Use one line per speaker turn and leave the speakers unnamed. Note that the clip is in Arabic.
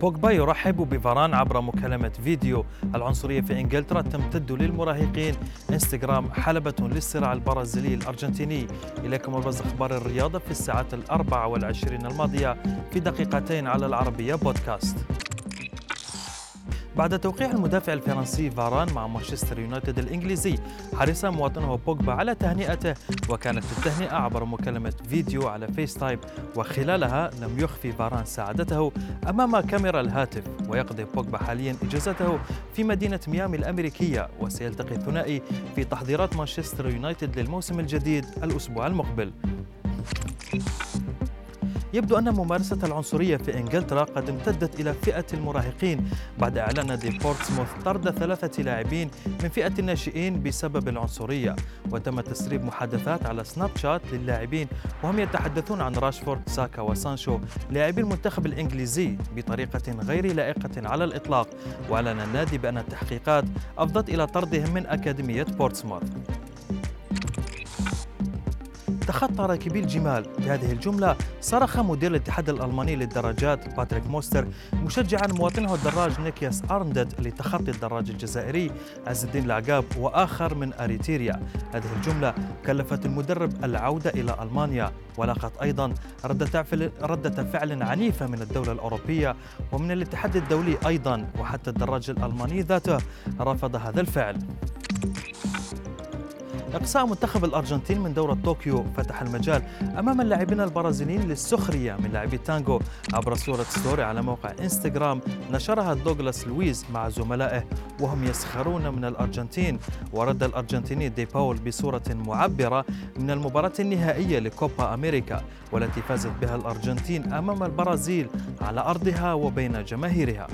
بوجبا يرحب بفاران عبر مكالمة فيديو. العنصرية في إنجلترا تمتد للمراهقين. إنستغرام حلبة للصراع البرازيلي الأرجنتيني. إليكم أبرز أخبار الرياضة في الساعات الأربع والعشرين الماضية في دقيقتين على العربية بودكاست. بعد توقيع المدافع الفرنسي فاران مع مانشستر يونايتد الإنجليزي حرص مواطنه بوجبا على تهنئته وكانت التهنئة عبر مكالمة فيديو على فيس تايم وخلالها لم يخفي فاران سعادته أمام كاميرا الهاتف ويقضي بوجبا حاليا إجازته في مدينة ميامي الأمريكية وسيلتقي الثنائي في تحضيرات مانشستر يونايتد للموسم الجديد الأسبوع المقبل. يبدو أن ممارسة العنصرية في إنجلترا قد امتدت إلى فئة المراهقين بعد إعلان نادي بورتسموث طرد ثلاثة لاعبين من فئة الناشئين بسبب العنصرية وتم تسريب محادثات على سناب شات للاعبين وهم يتحدثون عن راشفورد ساكا وسانشو لاعبي المنتخب الإنجليزي بطريقة غير لائقة على الإطلاق وأعلن النادي بأن التحقيقات أفضت إلى طردهم من أكاديمية بورتسموث تخطى راكبي الجمال بهذه الجملة صرخ مدير الاتحاد الألماني للدراجات باتريك موستر مشجعا مواطنه الدراج نيكياس أرندت لتخطي الدراج الجزائري عز الدين لعقاب وآخر من إريتريا. هذه الجملة كلفت المدرب العودة إلى ألمانيا. ولاقت أيضا ردة ردة فعل عنيفة من الدولة الأوروبية ومن الاتحاد الدولي أيضا. وحتى الدراج الألماني ذاته رفض هذا الفعل. إقصاء منتخب الأرجنتين من دورة طوكيو فتح المجال أمام اللاعبين البرازيليين للسخرية من لاعبي التانجو عبر صورة story على موقع إنستغرام نشرها دوغلاس لويز مع زملائه وهم يسخرون من الأرجنتين. ورد الأرجنتيني دي باول بصورة معبرة من المباراة النهائية لكوبا أمريكا والتي فازت بها الأرجنتين أمام البرازيل على أرضها وبين جماهيرها.